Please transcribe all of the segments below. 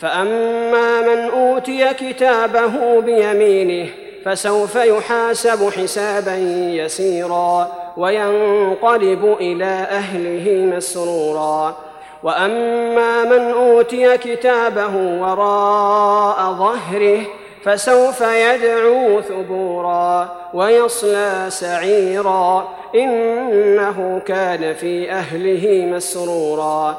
فأما من أوتي كتابه بيمينه فسوف يحاسب حسابا يسيرا وينقلب إلى أهله مسرورا. وأما من أوتي كتابه وراء ظهره فسوف يدعو ثبورا ويصلى سعيرا. إنه كان في أهله مسرورا.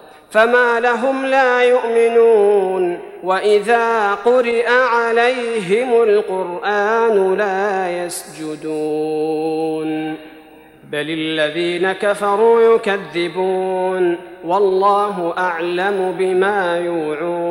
فما لهم لا يؤمنون وإذا قرئ عليهم القرآن لا يسجدون. بل الذين كفروا يكذبون والله أعلم بما يوعون.